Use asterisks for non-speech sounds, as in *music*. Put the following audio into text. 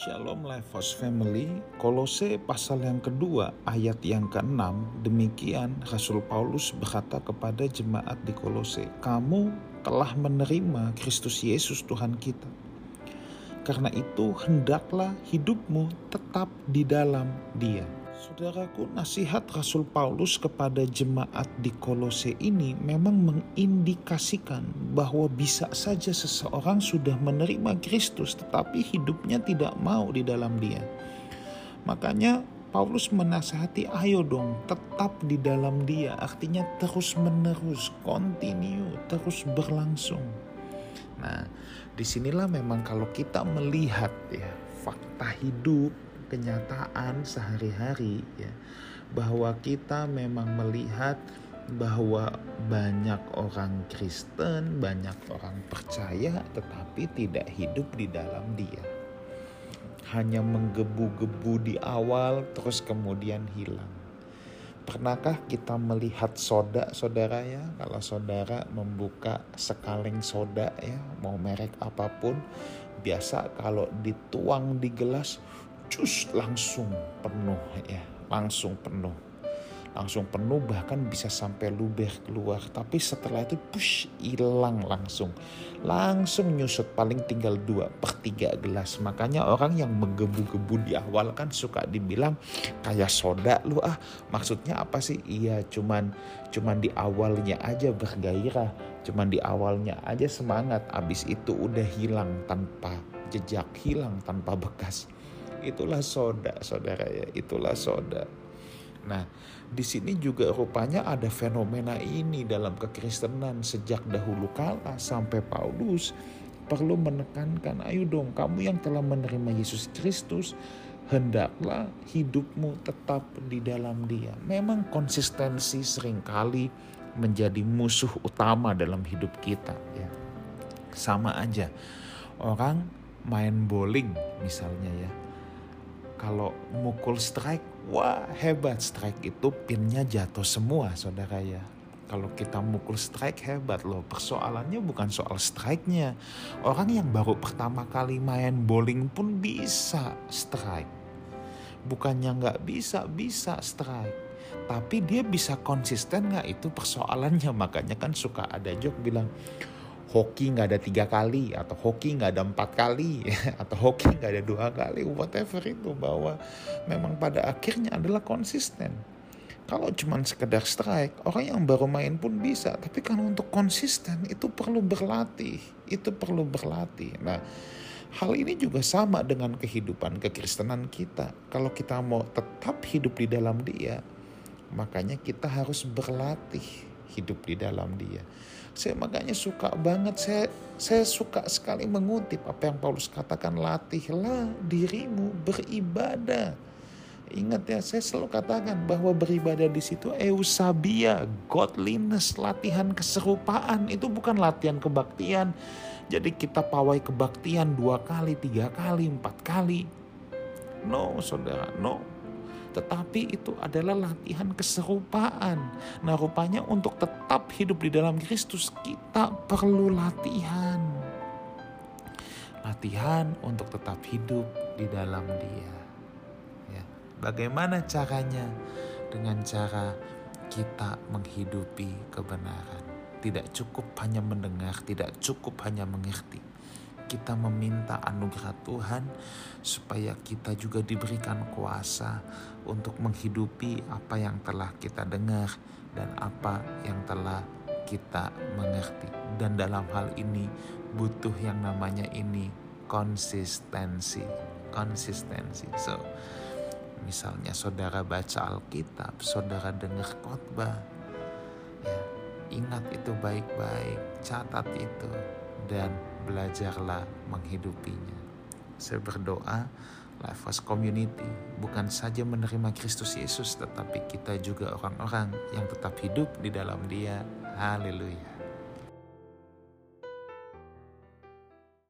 Shalom Life House Family, Kolose pasal yang kedua ayat yang ke-6 demikian Rasul Paulus berkata kepada jemaat di Kolose, kamu telah menerima Kristus Yesus Tuhan kita. Karena itu hendaklah hidupmu tetap di dalam dia. Saudaraku, nasihat Rasul Paulus kepada jemaat di Kolose ini memang mengindikasikan bahwa bisa saja seseorang sudah menerima Kristus tetapi hidupnya tidak mau di dalam dia. Makanya Paulus menasihati ayo dong tetap di dalam dia artinya terus menerus, continue, terus berlangsung. Nah di sinilah memang kalau kita melihat ya fakta hidup kenyataan sehari-hari ya bahwa kita memang melihat bahwa banyak orang Kristen, banyak orang percaya tetapi tidak hidup di dalam Dia. Hanya menggebu-gebu di awal terus kemudian hilang. Pernahkah kita melihat soda saudara ya? Kalau saudara membuka sekaleng soda ya, mau merek apa pun, biasa kalau dituang di gelas, cus langsung penuh ya. Langsung penuh. Langsung penuh bahkan bisa sampai luber keluar. Tapi setelah itu push hilang langsung. Langsung nyusut paling tinggal dua per tiga gelas. Makanya orang yang menggebu-gebu di awal kan suka dibilang kayak soda lu ah. Maksudnya apa sih? Iya cuman cuman di awalnya aja bergairah. Cuman di awalnya aja semangat. Abis itu udah hilang tanpa jejak hilang tanpa bekas Itulah soda, saudara ya. Itulah soda. Nah, di sini juga rupanya ada fenomena ini dalam kekristenan sejak dahulu kala sampai Paulus perlu menekankan, ayo dong kamu yang telah menerima Yesus Kristus, hendaklah hidupmu tetap di dalam dia. Memang konsistensi sering kali menjadi musuh utama dalam hidup kita ya. Sama aja, orang main bowling misalnya ya kalau mukul strike, wah hebat strike itu pinnya jatuh semua saudara ya. Kalau kita mukul strike hebat loh. Persoalannya bukan soal strike-nya. Orang yang baru pertama kali main bowling pun bisa strike. Bukannya nggak bisa, bisa strike. Tapi dia bisa konsisten nggak itu persoalannya. Makanya kan suka ada joke bilang, hoki nggak ada tiga kali atau hoki nggak ada empat kali *laughs* atau hoki nggak ada dua kali whatever itu bahwa memang pada akhirnya adalah konsisten. Kalau cuma sekedar strike orang yang baru main pun bisa tapi kalau untuk konsisten itu perlu berlatih itu perlu berlatih. Nah hal ini juga sama dengan kehidupan kekristenan kita. Kalau kita mau tetap hidup di dalam dia makanya kita harus berlatih hidup di dalam dia. Saya makanya suka banget, saya, saya suka sekali mengutip apa yang Paulus katakan, latihlah dirimu beribadah. Ingat ya, saya selalu katakan bahwa beribadah di situ eusabia, godliness, latihan keserupaan. Itu bukan latihan kebaktian. Jadi kita pawai kebaktian dua kali, tiga kali, empat kali. No, saudara, no tetapi itu adalah latihan keserupaan. Nah, rupanya untuk tetap hidup di dalam Kristus, kita perlu latihan. Latihan untuk tetap hidup di dalam Dia. Ya. Bagaimana caranya? Dengan cara kita menghidupi kebenaran. Tidak cukup hanya mendengar, tidak cukup hanya mengerti kita meminta anugerah Tuhan supaya kita juga diberikan kuasa untuk menghidupi apa yang telah kita dengar dan apa yang telah kita mengerti. Dan dalam hal ini butuh yang namanya ini konsistensi. Konsistensi. So, misalnya saudara baca Alkitab, saudara dengar khotbah, ya, ingat itu baik-baik, catat itu dan belajarlah menghidupinya. Saya berdoa Life House Community bukan saja menerima Kristus Yesus tetapi kita juga orang-orang yang tetap hidup di dalam dia. Haleluya.